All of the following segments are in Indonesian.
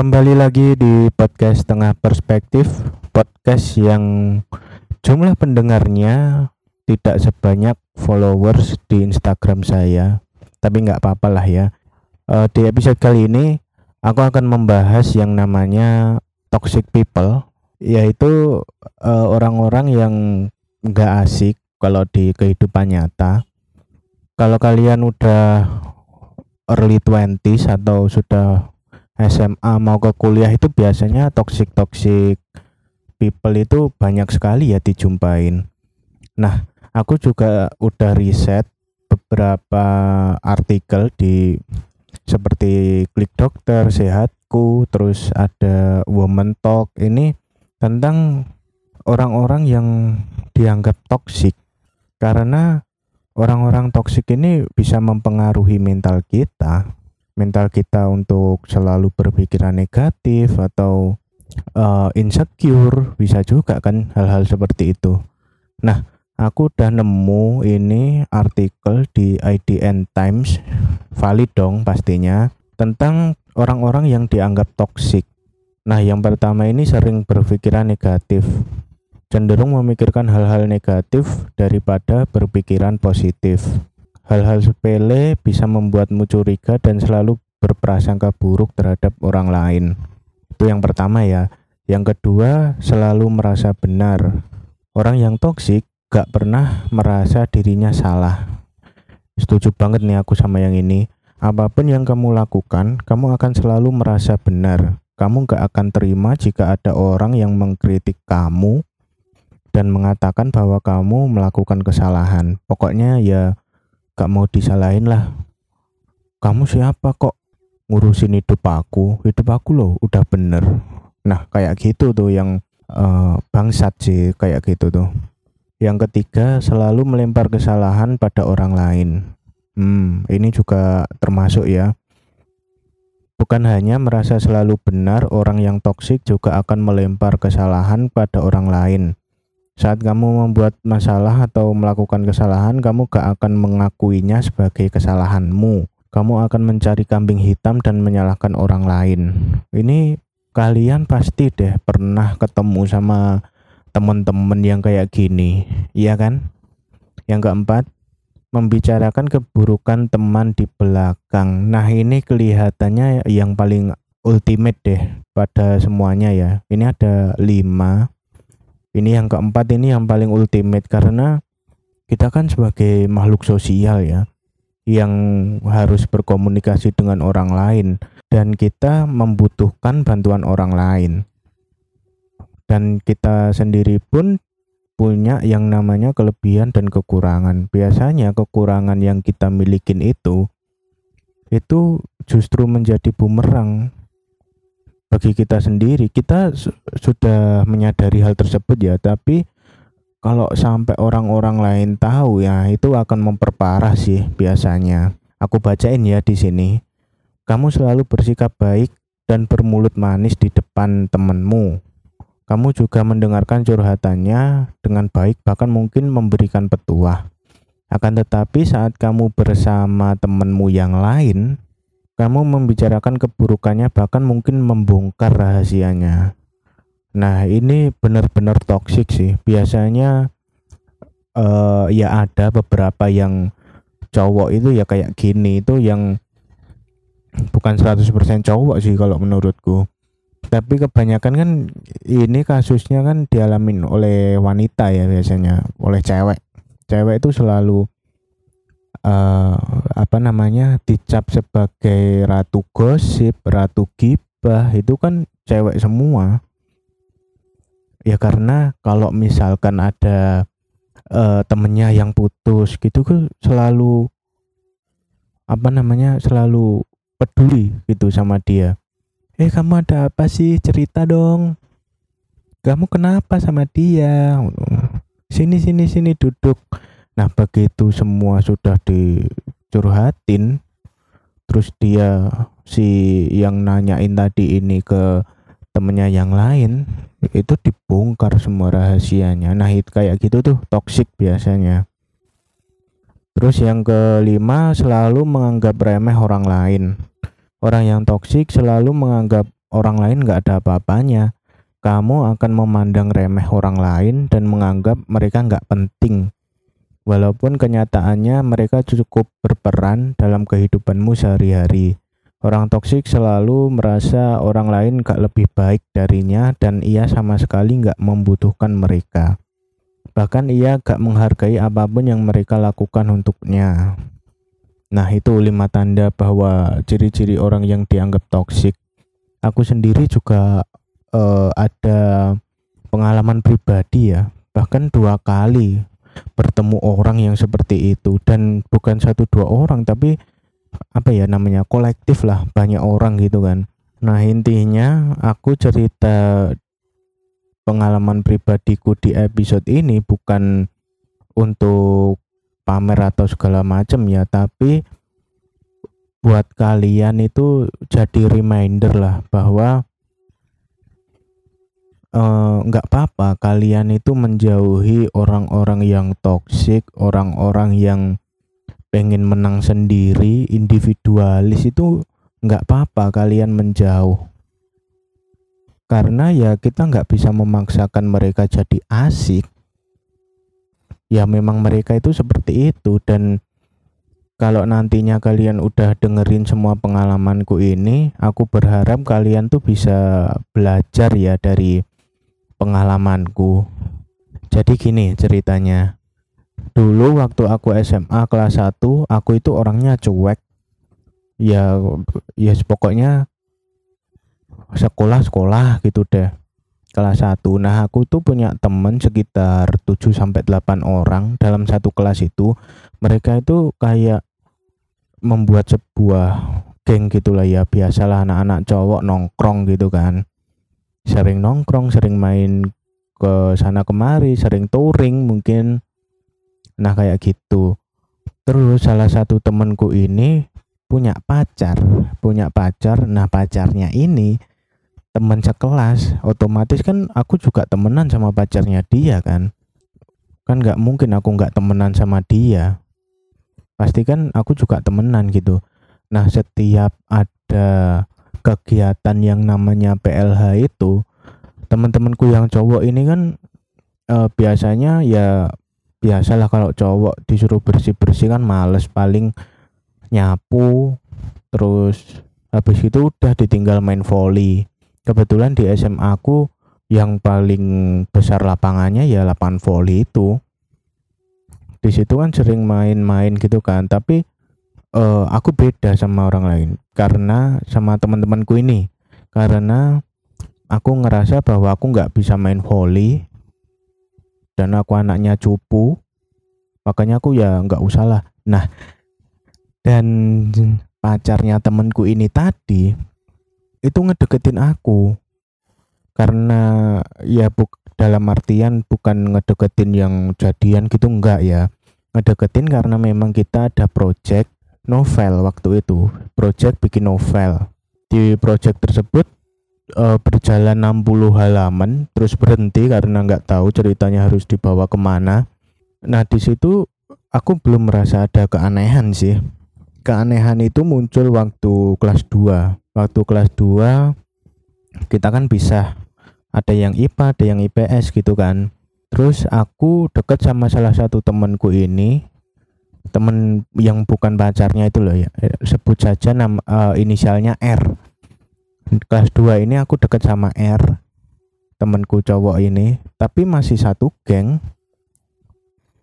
Kembali lagi di podcast Tengah Perspektif, podcast yang jumlah pendengarnya tidak sebanyak followers di Instagram saya, tapi nggak apa-apa lah ya. Uh, di episode kali ini, aku akan membahas yang namanya toxic people, yaitu uh, orang-orang yang nggak asik kalau di kehidupan nyata. Kalau kalian udah early 20s atau sudah SMA mau ke kuliah itu biasanya toxic toxic people itu banyak sekali ya dijumpain. Nah, aku juga udah riset beberapa artikel di seperti Klik Dokter, Sehatku, terus ada Woman Talk ini tentang orang-orang yang dianggap toxic karena orang-orang toksik ini bisa mempengaruhi mental kita mental kita untuk selalu berpikiran negatif atau uh, insecure bisa juga kan hal-hal seperti itu. Nah aku udah nemu ini artikel di IDN Times valid dong pastinya tentang orang-orang yang dianggap toksik nah yang pertama ini sering berpikiran negatif. Cenderung memikirkan hal-hal negatif daripada berpikiran positif. Hal-hal sepele bisa membuatmu curiga dan selalu berprasangka buruk terhadap orang lain. Itu yang pertama ya. Yang kedua, selalu merasa benar. Orang yang toksik gak pernah merasa dirinya salah. Setuju banget nih aku sama yang ini. Apa pun yang kamu lakukan, kamu akan selalu merasa benar. Kamu gak akan terima jika ada orang yang mengkritik kamu dan mengatakan bahwa kamu melakukan kesalahan. Pokoknya ya gak mau disalahin lah. Kamu siapa kok ngurusin hidup aku? Hidup aku loh udah bener. Nah kayak gitu tuh yang uh, bangsat sih kayak gitu tuh. Yang ketiga selalu melempar kesalahan pada orang lain. Hmm, ini juga termasuk ya. Bukan hanya merasa selalu benar, orang yang toksik juga akan melempar kesalahan pada orang lain saat kamu membuat masalah atau melakukan kesalahan, kamu gak akan mengakuinya sebagai kesalahanmu. Kamu akan mencari kambing hitam dan menyalahkan orang lain. Ini kalian pasti deh pernah ketemu sama teman-teman yang kayak gini, iya kan? Yang keempat, membicarakan keburukan teman di belakang. Nah, ini kelihatannya yang paling ultimate deh pada semuanya ya. Ini ada lima ini yang keempat ini yang paling ultimate karena kita kan sebagai makhluk sosial ya yang harus berkomunikasi dengan orang lain dan kita membutuhkan bantuan orang lain. Dan kita sendiri pun punya yang namanya kelebihan dan kekurangan. Biasanya kekurangan yang kita milikin itu itu justru menjadi bumerang bagi kita sendiri kita su sudah menyadari hal tersebut ya tapi kalau sampai orang-orang lain tahu ya itu akan memperparah sih biasanya. Aku bacain ya di sini. Kamu selalu bersikap baik dan bermulut manis di depan temanmu. Kamu juga mendengarkan curhatannya dengan baik bahkan mungkin memberikan petuah. Akan tetapi saat kamu bersama temanmu yang lain kamu membicarakan keburukannya bahkan mungkin membongkar rahasianya. Nah, ini benar-benar toksik sih. Biasanya uh, ya ada beberapa yang cowok itu ya kayak gini itu yang bukan 100% cowok sih kalau menurutku. Tapi kebanyakan kan ini kasusnya kan dialamin oleh wanita ya biasanya, oleh cewek. Cewek itu selalu uh, apa namanya dicap sebagai ratu gosip, ratu gibah itu kan cewek semua. Ya karena kalau misalkan ada uh, temennya yang putus gitu kan selalu apa namanya selalu peduli gitu sama dia. Eh kamu ada apa sih cerita dong. Kamu kenapa sama dia? Sini sini sini duduk Nah, begitu semua sudah dicurhatin, terus dia si yang nanyain tadi ini ke temennya yang lain, itu dibongkar semua rahasianya. Nah, itu kayak gitu tuh toxic biasanya. Terus yang kelima selalu menganggap remeh orang lain. Orang yang toksik selalu menganggap orang lain nggak ada apa-apanya kamu akan memandang remeh orang lain dan menganggap mereka nggak penting walaupun kenyataannya mereka cukup berperan dalam kehidupanmu sehari-hari. Orang toksik selalu merasa orang lain gak lebih baik darinya dan ia sama sekali nggak membutuhkan mereka. Bahkan ia gak menghargai apa pun yang mereka lakukan untuknya. Nah itu lima tanda bahwa ciri-ciri orang yang dianggap toksik. Aku sendiri juga uh, ada pengalaman pribadi ya. Bahkan dua kali bertemu orang yang seperti itu. Dan bukan satu dua orang tapi apa ya namanya kolektif lah banyak orang gitu kan. Nah intinya aku cerita pengalaman pribadiku di episode ini bukan untuk pamer atau segala macam ya tapi buat kalian itu jadi reminder lah bahwa nggak uh, apa-apa kalian itu menjauhi orang-orang yang toksik, orang-orang yang pengen menang sendiri, individualis itu nggak apa-apa kalian menjauh. Karena ya kita nggak bisa memaksakan mereka jadi asik. Ya memang mereka itu seperti itu dan kalau nantinya kalian udah dengerin semua pengalamanku ini, aku berharap kalian tuh bisa belajar ya dari pengalamanku. Jadi gini ceritanya. Dulu waktu aku SMA kelas 1, aku itu orangnya cuek. Ya ya pokoknya sekolah-sekolah gitu deh. Kelas 1. Nah, aku tuh punya temen sekitar 7 sampai 8 orang dalam satu kelas itu. Mereka itu kayak membuat sebuah geng gitulah ya biasalah anak-anak cowok nongkrong gitu kan sering nongkrong sering main ke sana kemari sering touring mungkin. Nah kayak gitu. Terus salah satu temenku ini punya pacar punya pacar. Nah pacarnya ini teman sekelas. Otomatis kan aku juga temenan sama pacarnya dia kan. Kan nggak mungkin aku nggak temenan sama dia. Pasti kan aku juga temenan gitu. Nah setiap ada kegiatan yang namanya PLH itu teman-temanku yang cowok ini kan uh, biasanya ya biasalah kalau cowok disuruh bersih-bersih kan males paling nyapu terus habis itu udah ditinggal main volley kebetulan di SMA aku yang paling besar lapangannya ya lapangan volley itu. Di situ kan sering main-main gitu kan tapi uh, aku beda sama orang lain. Karena sama teman-temanku ini. Karena aku ngerasa bahwa aku nggak bisa main volley. Dan aku anaknya cupu. Makanya aku ya nggak usah lah. Nah dan pacarnya temenku ini tadi itu ngedeketin aku. Karena ya buk dalam artian bukan ngedeketin yang jadian gitu enggak ya. Ngedeketin karena memang kita ada project novel waktu itu project bikin novel. Di project tersebut uh, berjalan 60 halaman terus berhenti karena nggak tahu ceritanya harus dibawa ke mana. Nah di situ aku belum merasa ada keanehan sih. Keanehan itu muncul waktu kelas 2 waktu kelas 2 kita kan bisa ada yang IPA ada yang IPS gitu kan. Terus aku deket sama salah satu temanku ini temen yang bukan pacarnya itu loh ya. Eh, sebut saja nama uh, inisialnya R. Kelas 2 ini aku deket sama R temenku cowok ini. Tapi masih satu geng.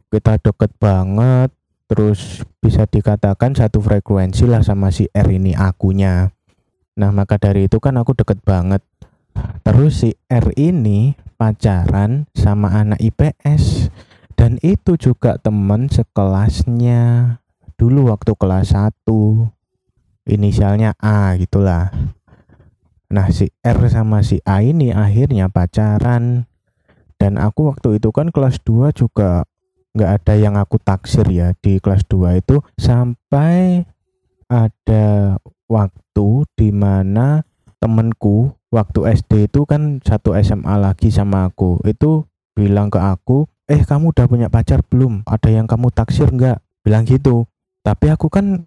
Kita deket banget terus bisa dikatakan satu frekuensi lah sama si R ini akunya. Nah maka dari itu kan aku deket banget. Terus si R ini pacaran sama anak IPS dan itu juga temen sekelasnya. Dulu waktu kelas 1 inisialnya A gitulah. Nah si R sama si A ini akhirnya pacaran. Dan aku waktu itu kan kelas 2 juga nggak ada yang aku taksir ya di kelas 2 itu. Sampai ada waktu di mana temenku waktu SD itu kan satu SMA lagi sama aku itu bilang ke aku eh kamu udah punya pacar belum? Ada yang kamu taksir nggak? Bilang gitu. Tapi aku kan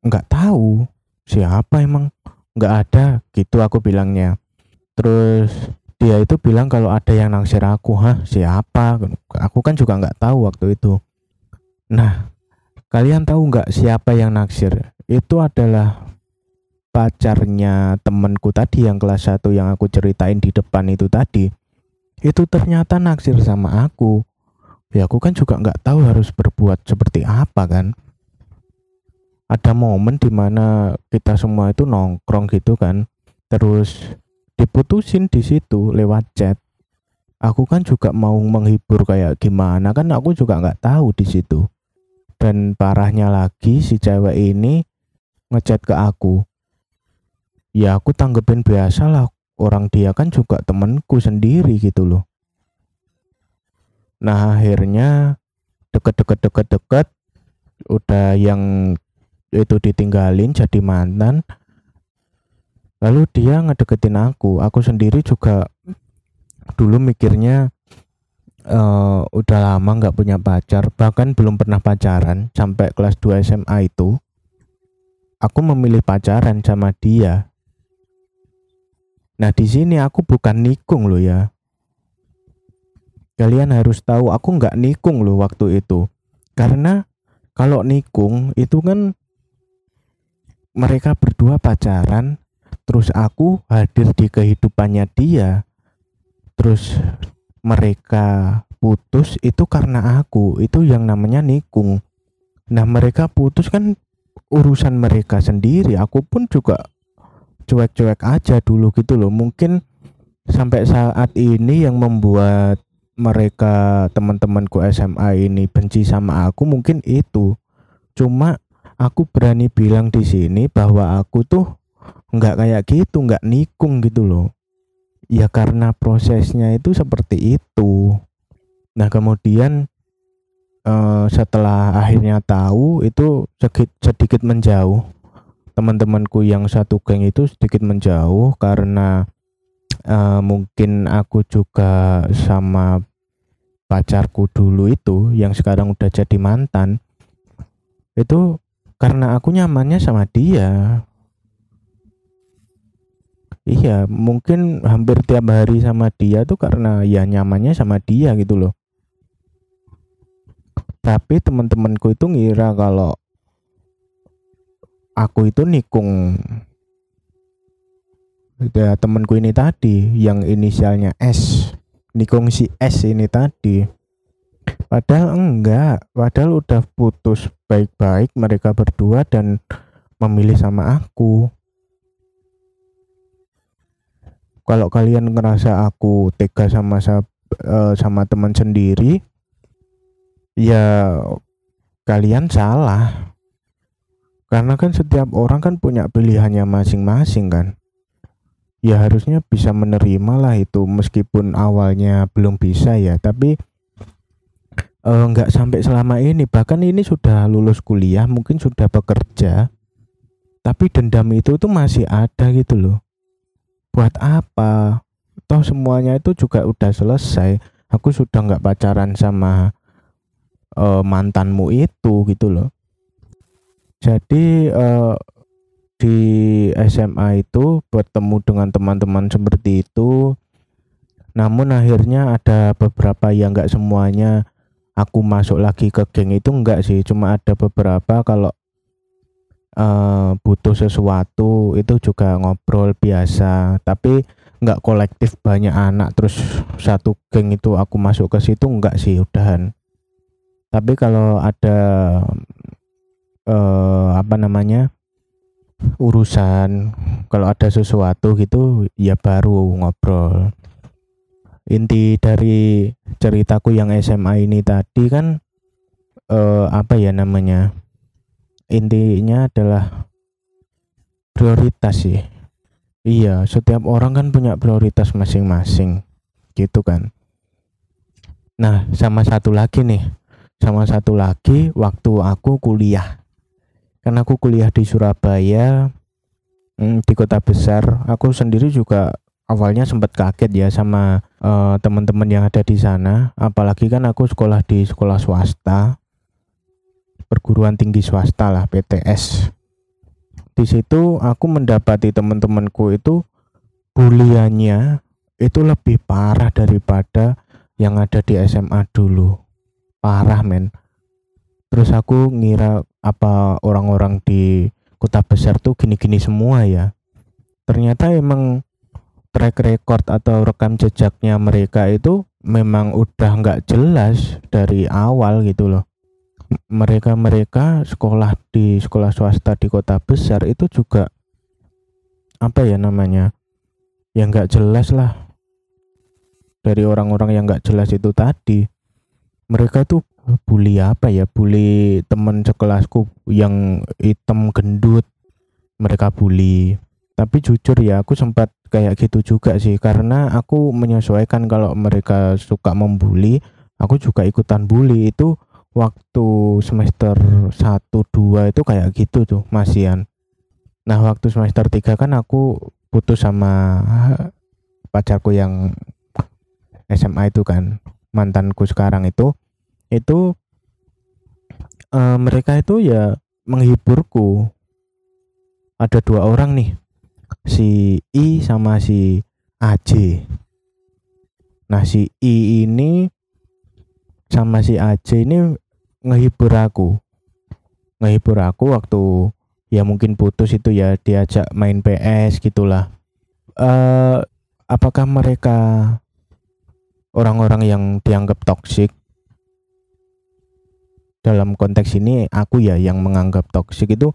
nggak tahu siapa emang nggak ada gitu aku bilangnya. Terus dia itu bilang kalau ada yang naksir aku hah siapa? Aku kan juga nggak tahu waktu itu. Nah kalian tahu nggak siapa yang naksir? Itu adalah pacarnya temenku tadi yang kelas 1 yang aku ceritain di depan itu tadi itu ternyata naksir sama aku. Ya aku kan juga nggak tahu harus berbuat seperti apa kan. Ada momen di mana kita semua itu nongkrong gitu kan. Terus diputusin di situ lewat chat. Aku kan juga mau menghibur kayak gimana kan aku juga nggak tahu di situ. Dan parahnya lagi si cewek ini ngechat ke aku. Ya aku tanggepin biasa lah orang dia kan juga temenku sendiri gitu loh. Nah akhirnya deket-deket deket-deket udah yang itu ditinggalin jadi mantan. Lalu dia ngedeketin aku. Aku sendiri juga dulu mikirnya uh, udah lama nggak punya pacar bahkan belum pernah pacaran sampai kelas 2 SMA itu. Aku memilih pacaran sama dia nah di sini aku bukan nikung loh ya. Kalian harus tahu aku nggak nikung loh waktu itu. Karena kalau nikung itu kan mereka berdua pacaran terus aku hadir di kehidupannya dia terus mereka putus itu karena aku itu yang namanya nikung. Nah mereka putus kan urusan mereka sendiri aku pun juga cuek-cuek aja dulu gitu loh mungkin sampai saat ini yang membuat mereka teman-temanku SMA ini benci sama aku mungkin itu cuma aku berani bilang di sini bahwa aku tuh nggak kayak gitu, nggak nikung gitu loh. Ya karena prosesnya itu seperti itu. Nah kemudian uh, setelah akhirnya tahu itu sedikit, sedikit menjauh. Teman-temanku yang satu geng itu sedikit menjauh karena uh, mungkin aku juga sama pacarku dulu itu yang sekarang udah jadi mantan itu karena aku nyamannya sama dia. Iya mungkin hampir tiap hari sama dia tuh karena ya nyamannya sama dia gitu loh. Tapi teman-temanku itu ngira kalau aku itu nikung ya temanku ini tadi yang inisialnya S nikung si S ini tadi Padahal enggak, padahal udah putus baik-baik mereka berdua dan memilih sama aku. Kalau kalian ngerasa aku tega sama uh, sama teman sendiri, ya kalian salah. Karena kan setiap orang kan punya pilihannya masing-masing kan. Ya harusnya bisa menerima lah itu meskipun awalnya belum bisa ya, tapi uh, nggak sampai selama ini. Bahkan ini sudah lulus kuliah mungkin sudah bekerja tapi dendam itu tuh masih ada gitu loh. Buat apa? Toh semuanya itu juga udah selesai. Aku sudah nggak pacaran sama uh, mantanmu itu gitu loh jadi uh, di SMA itu bertemu dengan teman-teman seperti itu. Namun akhirnya ada beberapa yang nggak semuanya aku masuk lagi ke geng itu enggak sih. Cuma ada beberapa kalau uh, butuh sesuatu itu juga ngobrol biasa. Tapi enggak kolektif banyak anak terus satu geng itu aku masuk ke situ enggak sih udahan. Tapi kalau ada uh, apa namanya urusan kalau ada sesuatu gitu ya baru ngobrol. Inti dari ceritaku yang SMA ini tadi kan eh, apa ya namanya intinya adalah prioritas sih. Iya setiap orang kan punya prioritas masing-masing gitu kan. Nah sama satu lagi nih sama satu lagi waktu aku kuliah karena aku kuliah di Surabaya hmm, di kota besar aku sendiri juga awalnya sempat kaget ya sama uh, teman-teman yang ada di sana. Apalagi kan aku sekolah di sekolah swasta perguruan tinggi swasta lah PTS di situ aku mendapati teman-temanku itu buliannya itu lebih parah daripada yang ada di SMA dulu. Parah men. Terus aku ngira apa orang-orang di kota besar tuh gini-gini semua ya. Ternyata emang track record atau rekam jejaknya mereka itu memang udah nggak jelas dari awal gitu loh. Mereka-mereka sekolah di sekolah swasta di kota besar itu juga apa ya namanya yang nggak jelas lah. Dari orang-orang yang nggak jelas itu tadi mereka tuh bully apa ya? Bully teman sekelasku yang hitam gendut. Mereka bully. Tapi jujur ya aku sempat kayak gitu juga sih. Karena aku menyesuaikan kalau mereka suka membuli aku juga ikutan bully. Itu waktu semester 1 2 itu kayak gitu tuh masian. Nah waktu semester 3 kan aku putus sama pacarku yang SMA itu kan mantanku sekarang itu itu uh, mereka itu ya menghiburku. Ada dua orang nih si I sama si AJ nah si I ini sama si AJ ini ngehibur aku. Ngehibur aku waktu ya mungkin putus itu ya diajak main PS gitulah. Uh, apakah mereka orang-orang yang dianggap toksik dalam konteks ini aku ya yang menganggap toksik itu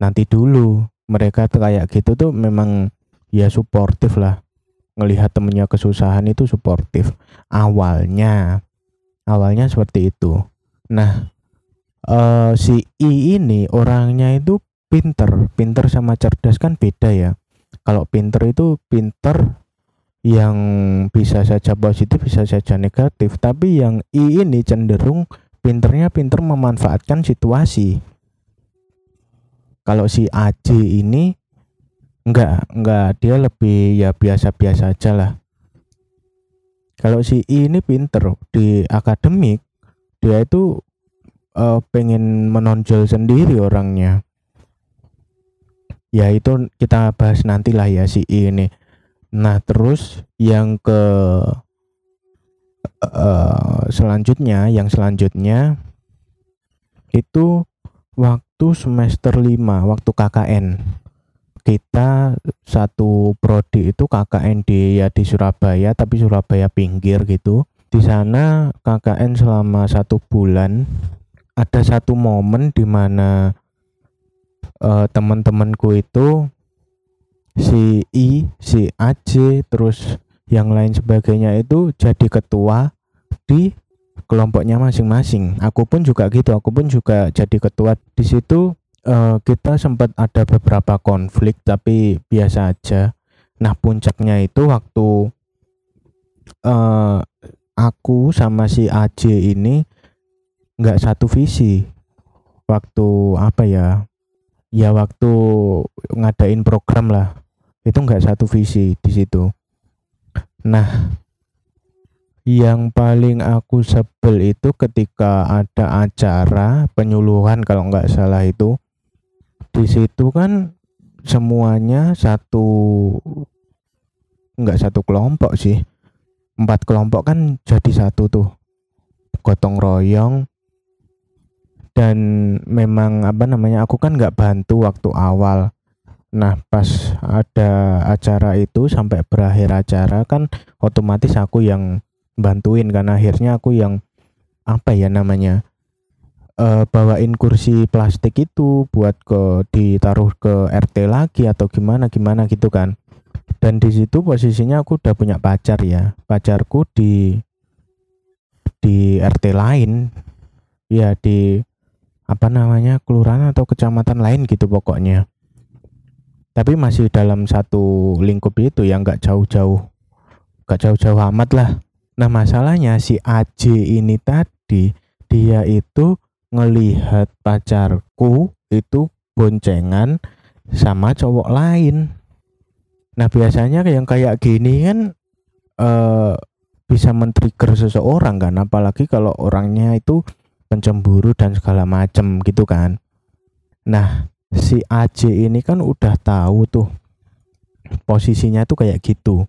nanti dulu. Mereka kayak gitu tuh memang ya suportif lah. Ngelihat temennya kesusahan itu suportif. Awalnya awalnya seperti itu. Nah uh, si I ini orangnya itu pinter. Pinter sama cerdas kan beda ya. Kalau pinter itu pinter yang bisa saja positif bisa saja negatif. Tapi yang I ini cenderung pinternya pinter memanfaatkan situasi. Kalau si AJ ini enggak enggak dia lebih ya biasa-biasa aja lah. Kalau si I ini pinter di akademik dia itu uh, pengen menonjol sendiri orangnya. Ya itu kita bahas nantilah ya si I ini. Nah, terus yang ke uh, selanjutnya, yang selanjutnya itu waktu semester 5, waktu KKN. Kita satu prodi itu KKN di ya di Surabaya, tapi Surabaya pinggir gitu. Di sana KKN selama satu bulan. Ada satu momen di mana uh, teman-temanku itu si I, si AC, terus yang lain sebagainya itu jadi ketua di kelompoknya masing-masing. Aku pun juga gitu, aku pun juga jadi ketua di situ. Uh, kita sempat ada beberapa konflik tapi biasa aja. Nah puncaknya itu waktu uh, aku sama si AC ini nggak satu visi. Waktu apa ya? Ya waktu ngadain program lah itu enggak satu visi di situ nah yang paling aku sebel itu ketika ada acara penyuluhan kalau nggak salah itu. Di situ kan semuanya satu nggak satu kelompok sih. Empat kelompok kan jadi satu tuh. Gotong royong. Dan memang apa namanya aku kan nggak bantu waktu awal Nah, pas ada acara itu sampai berakhir acara kan otomatis aku yang bantuin kan akhirnya aku yang apa ya namanya uh, bawain kursi plastik itu buat ke ditaruh ke RT lagi atau gimana gimana gitu kan. Dan di situ posisinya aku udah punya pacar ya. Pacarku di di RT lain. Ya di apa namanya kelurahan atau kecamatan lain gitu pokoknya tapi masih dalam satu lingkup itu yang nggak jauh-jauh nggak jauh-jauh amat lah. Nah masalahnya si AJ ini tadi dia itu ngelihat pacarku itu boncengan sama cowok lain. Nah biasanya yang kayak gini kan uh, bisa men-trigger seseorang kan. Apalagi kalau orangnya itu pencemburu dan segala macem gitu kan. Nah si AJ ini kan udah tahu tuh posisinya tuh kayak gitu.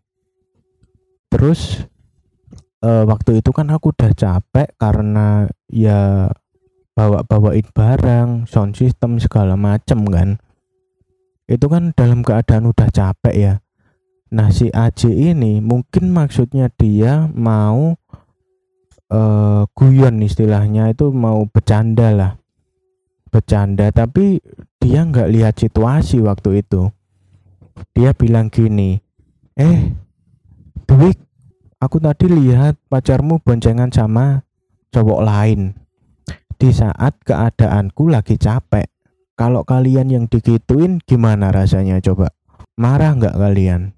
Terus uh, waktu itu kan aku udah capek karena ya bawa bawain barang sound system segala macem kan. Itu kan dalam keadaan udah capek ya. Nah si AJ ini mungkin maksudnya dia mau uh, guyon istilahnya itu mau bercanda lah. Bercanda tapi dia nggak lihat situasi waktu itu. Dia bilang gini eh Dwik aku tadi lihat pacarmu boncengan sama cowok lain. Di saat keadaanku lagi capek kalau kalian yang digituin gimana rasanya coba? Marah nggak kalian?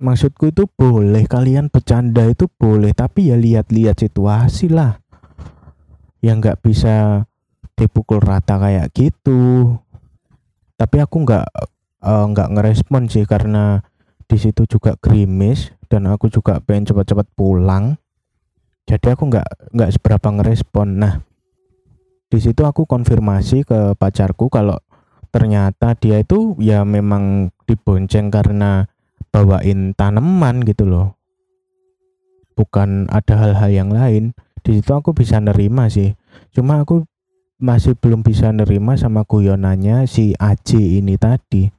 Maksudku itu boleh kalian bercanda itu boleh tapi ya lihat-lihat situasi lah. Yang nggak bisa dipukul rata kayak gitu tapi aku nggak uh, nggak ngerespon sih karena di situ juga gerimis dan aku juga pengen cepat-cepat pulang. Jadi aku nggak nggak seberapa ngerespon. Nah di situ aku konfirmasi ke pacarku kalau ternyata dia itu ya memang dibonceng karena bawain tanaman gitu loh. Bukan ada hal-hal yang lain. Di situ aku bisa nerima sih. Cuma aku masih belum bisa nerima sama guyonannya si Aji ini tadi.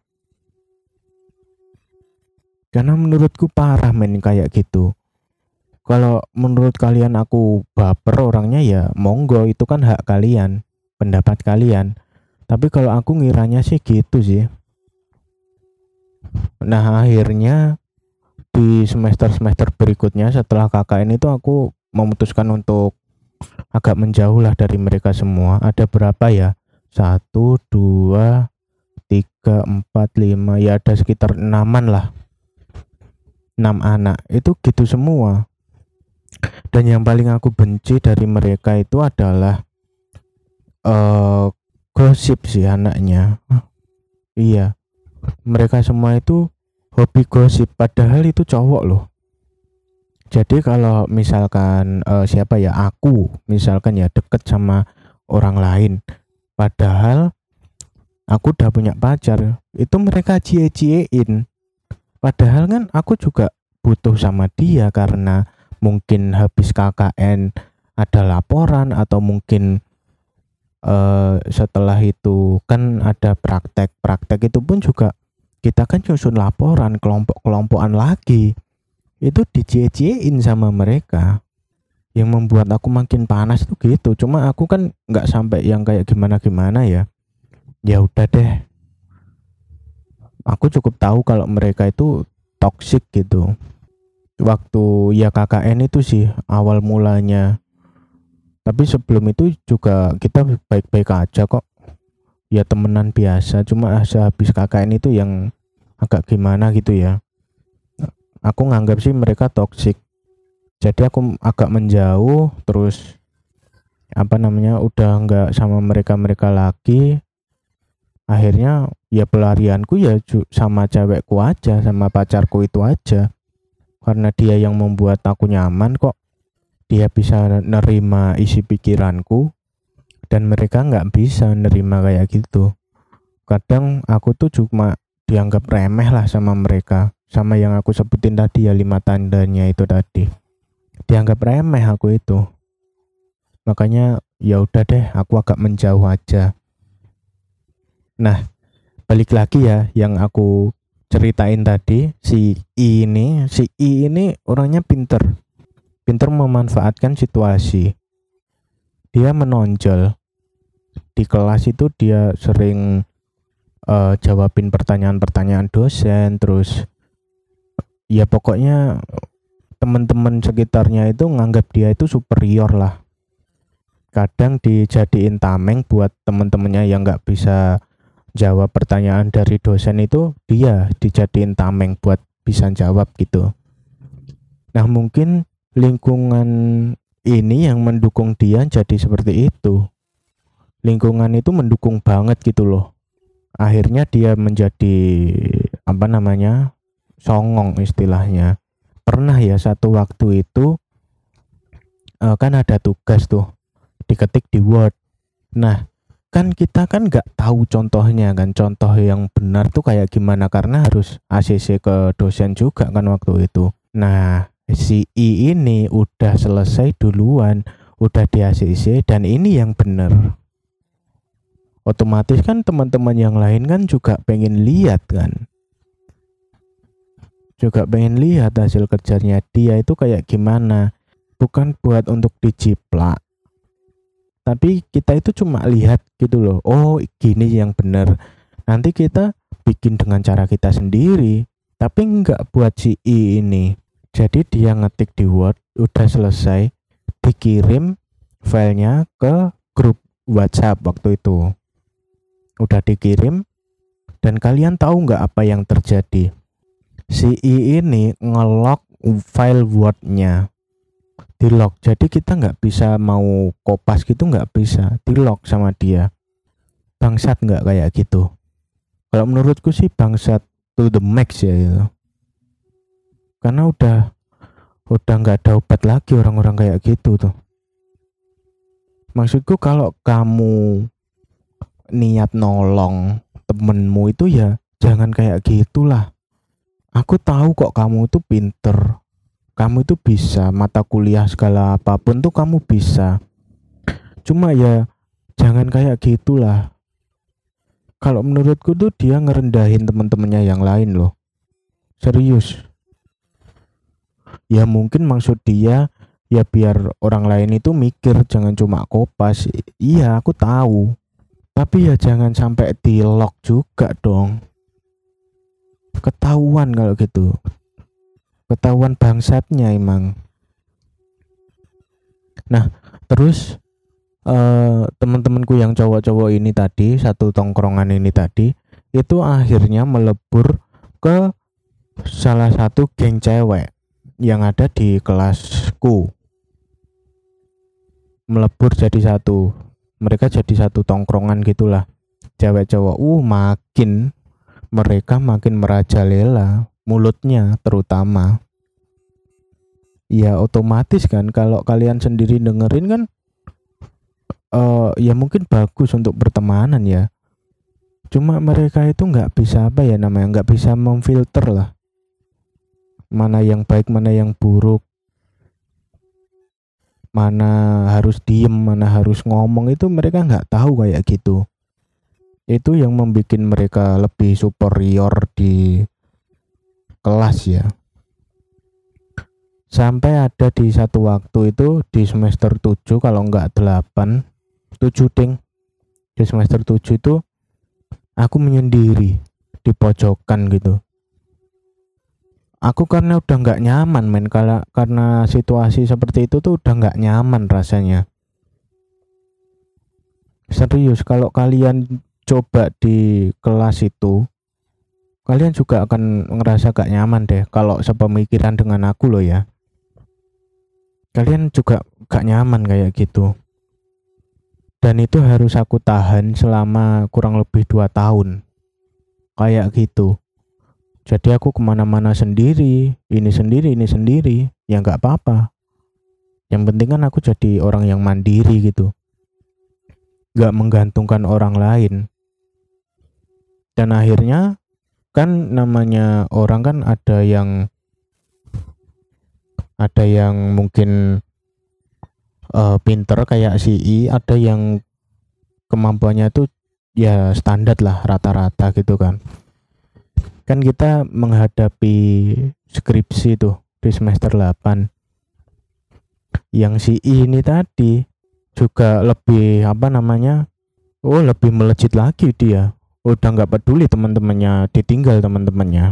Karena menurutku parah men kayak gitu. Kalau menurut kalian aku baper orangnya ya monggo itu kan hak kalian pendapat kalian. Tapi kalau aku ngiranya sih gitu sih. Nah akhirnya di semester-semester berikutnya setelah KKN itu aku memutuskan untuk agak menjauh lah dari mereka semua. Ada berapa ya? Satu, dua, tiga, empat, lima, ya ada sekitar enaman lah. Enam anak itu gitu semua. Dan yang paling aku benci dari mereka itu adalah uh, gosip sih anaknya. Iya, mereka semua itu hobi gosip padahal itu cowok loh jadi kalau misalkan uh, siapa ya aku misalkan ya deket sama orang lain padahal aku udah punya pacar itu mereka cie-ciein. Padahal kan aku juga butuh sama dia karena mungkin habis KKN ada laporan atau mungkin uh, setelah itu kan ada praktek praktek itu pun juga kita kan nyusun laporan kelompok-kelompokan lagi itu dicie-ciein sama mereka. Yang membuat aku makin panas tuh gitu. Cuma aku kan nggak sampai yang kayak gimana gimana ya. Ya udah deh. Aku cukup tahu kalau mereka itu toxic gitu. Waktu ya KKN itu sih awal mulanya. Tapi sebelum itu juga kita baik-baik aja kok. Ya temenan biasa. Cuma sehabis KKN itu yang agak gimana gitu ya aku nganggap sih mereka toksik jadi aku agak menjauh terus apa namanya udah nggak sama mereka mereka lagi. Akhirnya ya pelarianku ya sama cewekku aja sama pacarku itu aja. Karena dia yang membuat aku nyaman kok. Dia bisa nerima isi pikiranku. Dan mereka nggak bisa nerima kayak gitu. Kadang aku tuh cuma dianggap remeh lah sama mereka sama yang aku sebutin tadi ya lima tandanya itu tadi. Dianggap remeh aku itu. Makanya ya udah deh aku agak menjauh aja. Nah balik lagi ya yang aku ceritain tadi si I ini si I ini orangnya pinter. Pintar memanfaatkan situasi. Dia menonjol. Di kelas itu dia sering uh, jawabin pertanyaan-pertanyaan dosen terus ya pokoknya teman-teman sekitarnya itu nganggap dia itu superior lah kadang dijadiin tameng buat teman-temannya yang nggak bisa jawab pertanyaan dari dosen itu dia dijadiin tameng buat bisa jawab gitu nah mungkin lingkungan ini yang mendukung dia jadi seperti itu. Lingkungan itu mendukung banget gitu loh. Akhirnya dia menjadi apa namanya? Songong istilahnya. Pernah ya satu waktu itu uh, kan ada tugas tuh diketik di Word. Nah, kan kita kan nggak tahu contohnya kan contoh yang benar tuh kayak gimana karena harus ACC ke dosen juga kan waktu itu nah si I ini udah selesai duluan udah di ACC dan ini yang benar otomatis kan teman-teman yang lain kan juga pengen lihat kan juga pengen lihat hasil kerjanya dia itu kayak gimana. Bukan buat untuk dijiplak. Tapi kita itu cuma lihat gitu loh oh gini yang benar nanti kita bikin dengan cara kita sendiri tapi nggak buat si I ini. Jadi dia ngetik di Word udah selesai dikirim filenya ke grup WhatsApp waktu itu. Udah dikirim dan kalian tahu nggak apa yang terjadi si I ini ngelok file Word-nya. Di lock jadi kita nggak bisa mau kopas gitu nggak bisa. Di lock sama dia. Bangsat nggak kayak gitu? Kalau menurutku sih bangsat to the max ya gitu karena udah udah nggak ada obat lagi orang-orang kayak gitu tuh. Maksudku kalau kamu niat nolong temenmu itu ya jangan kayak gitulah aku tahu kok kamu tuh pinter. Kamu itu bisa mata kuliah segala apa pun tuh kamu bisa. Cuma ya jangan kayak gitulah. Kalau menurutku tuh dia ngerendahin teman-temannya yang lain loh. Serius. Ya mungkin maksud dia ya biar orang lain itu mikir jangan cuma kopas. Iya aku tahu. Tapi ya jangan sampai di lock juga dong ketahuan kalau gitu. Ketahuan bangsatnya emang. Nah terus uh, teman-temanku yang cowok-cowok ini tadi satu tongkrongan ini tadi itu akhirnya melebur ke salah satu geng cewek yang ada di kelasku. Melebur jadi satu. Mereka jadi satu tongkrongan gitulah. Cewek cowok uh makin mereka makin merajalela mulutnya terutama. Ya otomatis kan kalau kalian sendiri dengerin kan uh, ya mungkin bagus untuk pertemanan ya. Cuma mereka itu nggak bisa apa ya namanya nggak bisa memfilter lah. Mana yang baik mana yang buruk. Mana harus diem mana harus ngomong itu mereka nggak tahu kayak gitu itu yang membuat mereka lebih superior di kelas ya. Sampai ada di satu waktu itu di semester 7 kalau enggak 8 7 ding. Di semester 7 itu aku menyendiri di pojokan gitu. Aku karena udah nggak nyaman main kala, karena situasi seperti itu tuh udah nggak nyaman rasanya. Serius kalau kalian coba di kelas itu kalian juga akan ngerasa gak nyaman deh kalau sepemikiran dengan aku loh ya. Kalian juga gak nyaman kayak gitu. Dan itu harus aku tahan selama kurang lebih dua tahun. Kayak gitu. Jadi aku ke mana-mana sendiri ini sendiri ini sendiri ya nggak apa-apa. Yang penting kan aku jadi orang yang mandiri gitu. Nggak menggantungkan orang lain dan akhirnya kan namanya orang kan ada yang ada yang mungkin uh, pinter kayak si I ada yang kemampuannya itu ya standar lah rata-rata gitu kan. Kan kita menghadapi skripsi tuh di semester 8 yang si I ini tadi juga lebih apa namanya oh lebih melejit lagi dia udah nggak peduli teman-temannya ditinggal teman-temannya.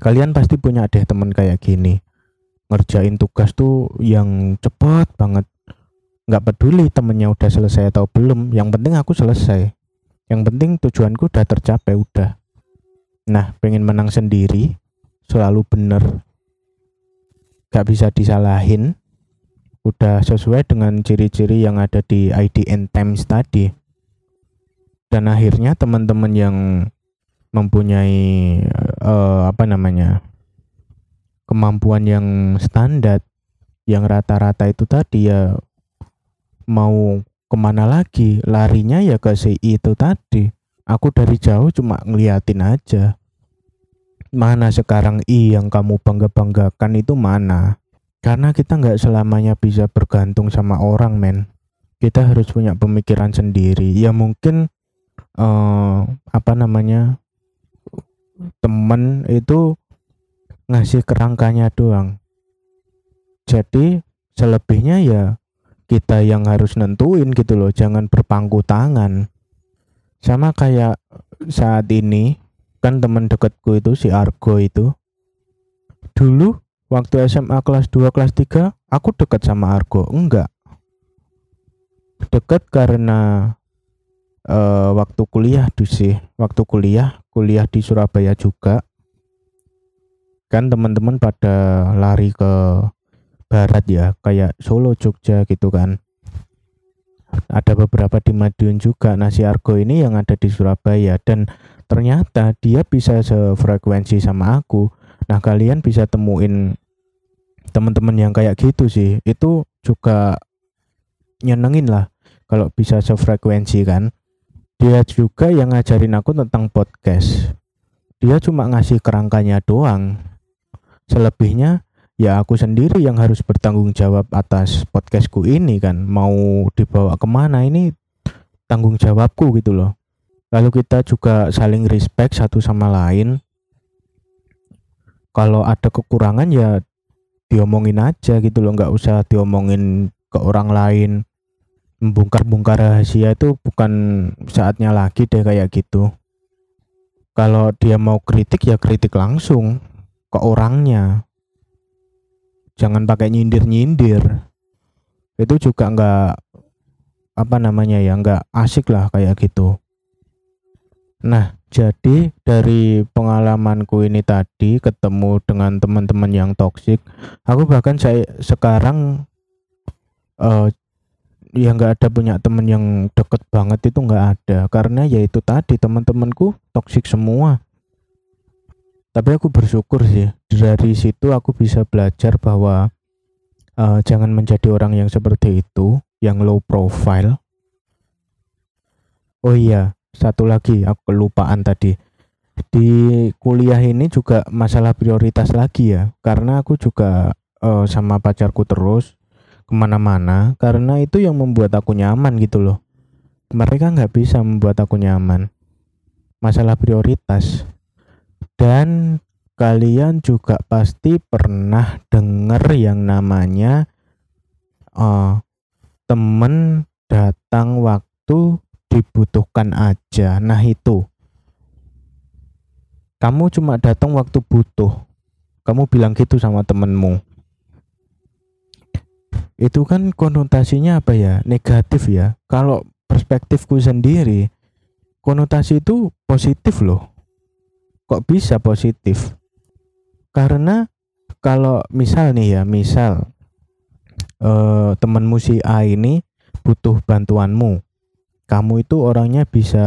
Kalian pasti punya deh teman kayak gini. Ngerjain tugas tuh yang cepet banget. Nggak peduli temennya udah selesai atau belum yang penting aku selesai. Yang penting tujuanku udah tercapai udah. Nah pengen menang sendiri selalu bener. Gak bisa disalahin. Udah sesuai dengan ciri-ciri yang ada di IDN Times tadi dan akhirnya teman-teman yang mempunyai uh, apa namanya kemampuan yang standar yang rata-rata itu tadi ya mau ke mana lagi? Larinya ya ke si itu tadi. Aku dari jauh cuma ngeliatin aja. Mana sekarang I yang kamu bangga-banggakan itu mana? Karena kita nggak selamanya bisa bergantung sama orang men. Kita harus punya pemikiran sendiri. Ya mungkin uh, apa namanya temen itu ngasih kerangkanya doang. Jadi selebihnya ya kita yang harus nentuin gitu loh jangan berpangku tangan. Sama kayak saat ini kan teman dekatku itu si Argo itu dulu waktu SMA kelas 2 kelas 3 aku dekat sama Argo. Enggak. Dekat karena uh, waktu kuliah tuh sih. Waktu kuliah kuliah di Surabaya juga. Kan teman-teman pada lari ke barat ya kayak Solo Jogja gitu kan. Ada beberapa di Madiun juga nasi argo ini yang ada di Surabaya. Dan ternyata dia bisa sefrekuensi sama aku. Nah kalian bisa temuin teman-teman yang kayak gitu sih. Itu juga nyenengin lah kalau bisa sefrekuensi kan dia juga yang ngajarin aku tentang podcast. Dia cuma ngasih kerangkanya doang. Selebihnya ya aku sendiri yang harus bertanggung jawab atas podcastku ini kan. Mau dibawa ke mana ini? Tanggung jawabku gitu loh. Lalu kita juga saling respect satu sama lain. Kalau ada kekurangan ya diomongin aja gitu loh. Nggak usah diomongin ke orang lain membongkar-bongkar rahasia itu bukan saatnya lagi deh kayak gitu. Kalau dia mau kritik ya kritik langsung ke orangnya. Jangan pakai nyindir-nyindir. Itu juga nggak apa namanya ya nggak asik lah kayak gitu. Nah jadi dari pengalamanku ini tadi ketemu dengan teman-teman yang toksik aku bahkan saya sekarang uh, ya nggak ada punya temen yang deket banget itu nggak ada. Karena ya itu tadi teman-temanku toksik semua. Tapi aku bersyukur sih dari situ aku bisa belajar bahwa uh, jangan menjadi orang yang seperti itu yang low profile. Oh iya satu lagi aku kelupaan tadi. Di kuliah ini juga masalah prioritas lagi ya karena aku juga uh, sama pacarku terus ke mana-mana karena itu yang membuat aku nyaman gitu loh mereka nggak bisa membuat aku nyaman masalah prioritas dan kalian juga pasti pernah dengar yang namanya uh, temen datang waktu dibutuhkan aja. Nah itu, kamu cuma datang waktu butuh. Kamu bilang gitu sama temenmu. Itu kan konotasinya apa ya? Negatif ya. Kalau perspektifku sendiri, konotasi itu positif loh. Kok bisa positif? Karena kalau misal nih ya misal eh, temenmu si A ini butuh bantuanmu. Kamu itu orangnya bisa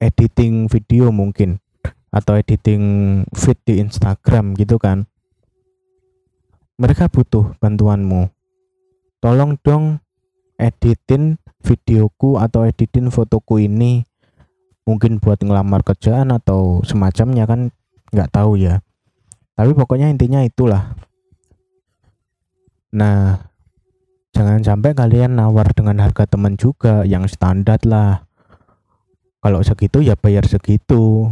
editing video mungkin atau editing feed di Instagram gitu kan. Mereka butuh bantuanmu tolong dong editin videoku atau editin fotoku ini. Mungkin buat ngelamar kerjaan atau semacamnya kan nggak tahu ya. Tapi pokoknya intinya itulah. Nah jangan sampai kalian nawar dengan harga teman juga yang standar lah. Kalau segitu ya bayar segitu.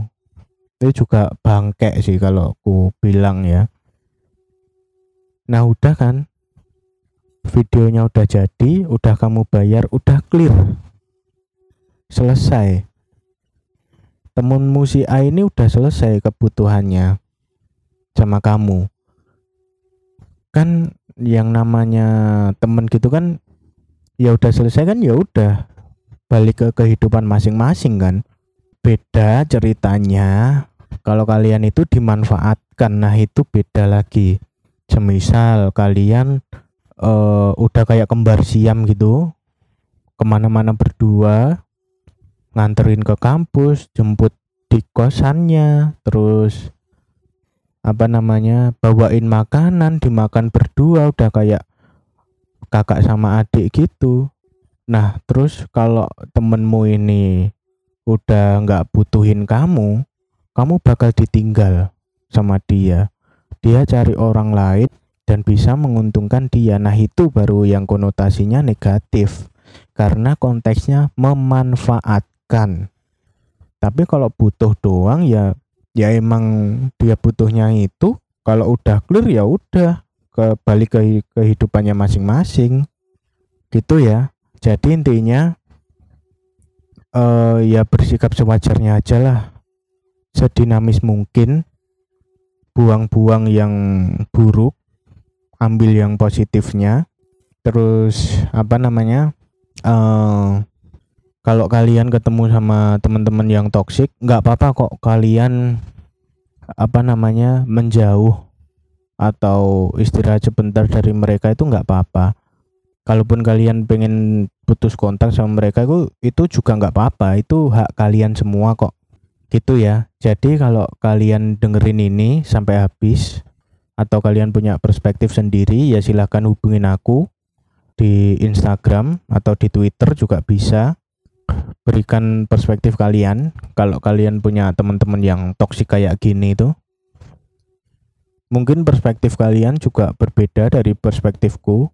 Itu juga bangke sih kalau aku bilang ya. Nah udah kan videonya udah jadi udah kamu bayar udah clear. Selesai. Temenmu si A ini udah selesai kebutuhannya sama kamu. Kan yang namanya temen gitu kan ya udah selesai kan ya udah. Balik ke kehidupan masing-masing kan. Beda ceritanya. Kalau kalian itu dimanfaatkan nah itu beda lagi. Semisal kalian uh, udah kayak kembar siam gitu ke mana-mana berdua nganterin ke kampus jemput di kosannya terus apa namanya bawain makanan dimakan berdua udah kayak kakak sama adik gitu Nah, terus kalau temenmu ini udah nggak butuhin kamu, kamu bakal ditinggal sama dia. Dia cari orang lain dan bisa menguntungkan dia. Nah, itu baru yang konotasinya negatif karena konteksnya memanfaatkan. Tapi kalau butuh doang ya ya emang dia butuhnya itu kalau udah clear ya udah ke balik ke kehidupannya masing-masing. Gitu ya. Jadi intinya uh, ya bersikap sewajarnya aja lah. Sedinamis mungkin. Buang-buang yang buruk ambil yang positifnya. Terus apa namanya uh, kalau kalian ketemu sama teman-teman yang toksik nggak apa-apa kok kalian apa namanya menjauh atau istirahat sebentar dari mereka itu nggak apa-apa. Kalaupun kalian pengen putus kontak sama mereka itu itu juga nggak apa-apa. Itu hak kalian semua kok. Gitu ya. Jadi kalau kalian dengerin ini sampai habis atau kalian punya perspektif sendiri ya silahkan hubungin aku di Instagram atau di Twitter juga bisa. Berikan perspektif kalian kalau kalian punya teman-teman yang toksik kayak gini itu. Mungkin perspektif kalian juga berbeda dari perspektifku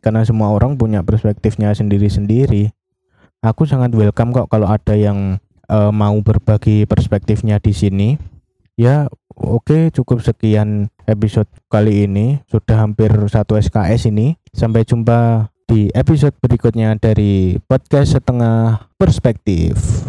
karena semua orang punya perspektifnya sendiri-sendiri. Aku sangat welcome kok kalau ada yang uh, mau berbagi perspektifnya di sini. Ya oke cukup sekian episode kali ini. Sudah hampir satu SKS ini. Sampai jumpa di episode berikutnya dari podcast setengah perspektif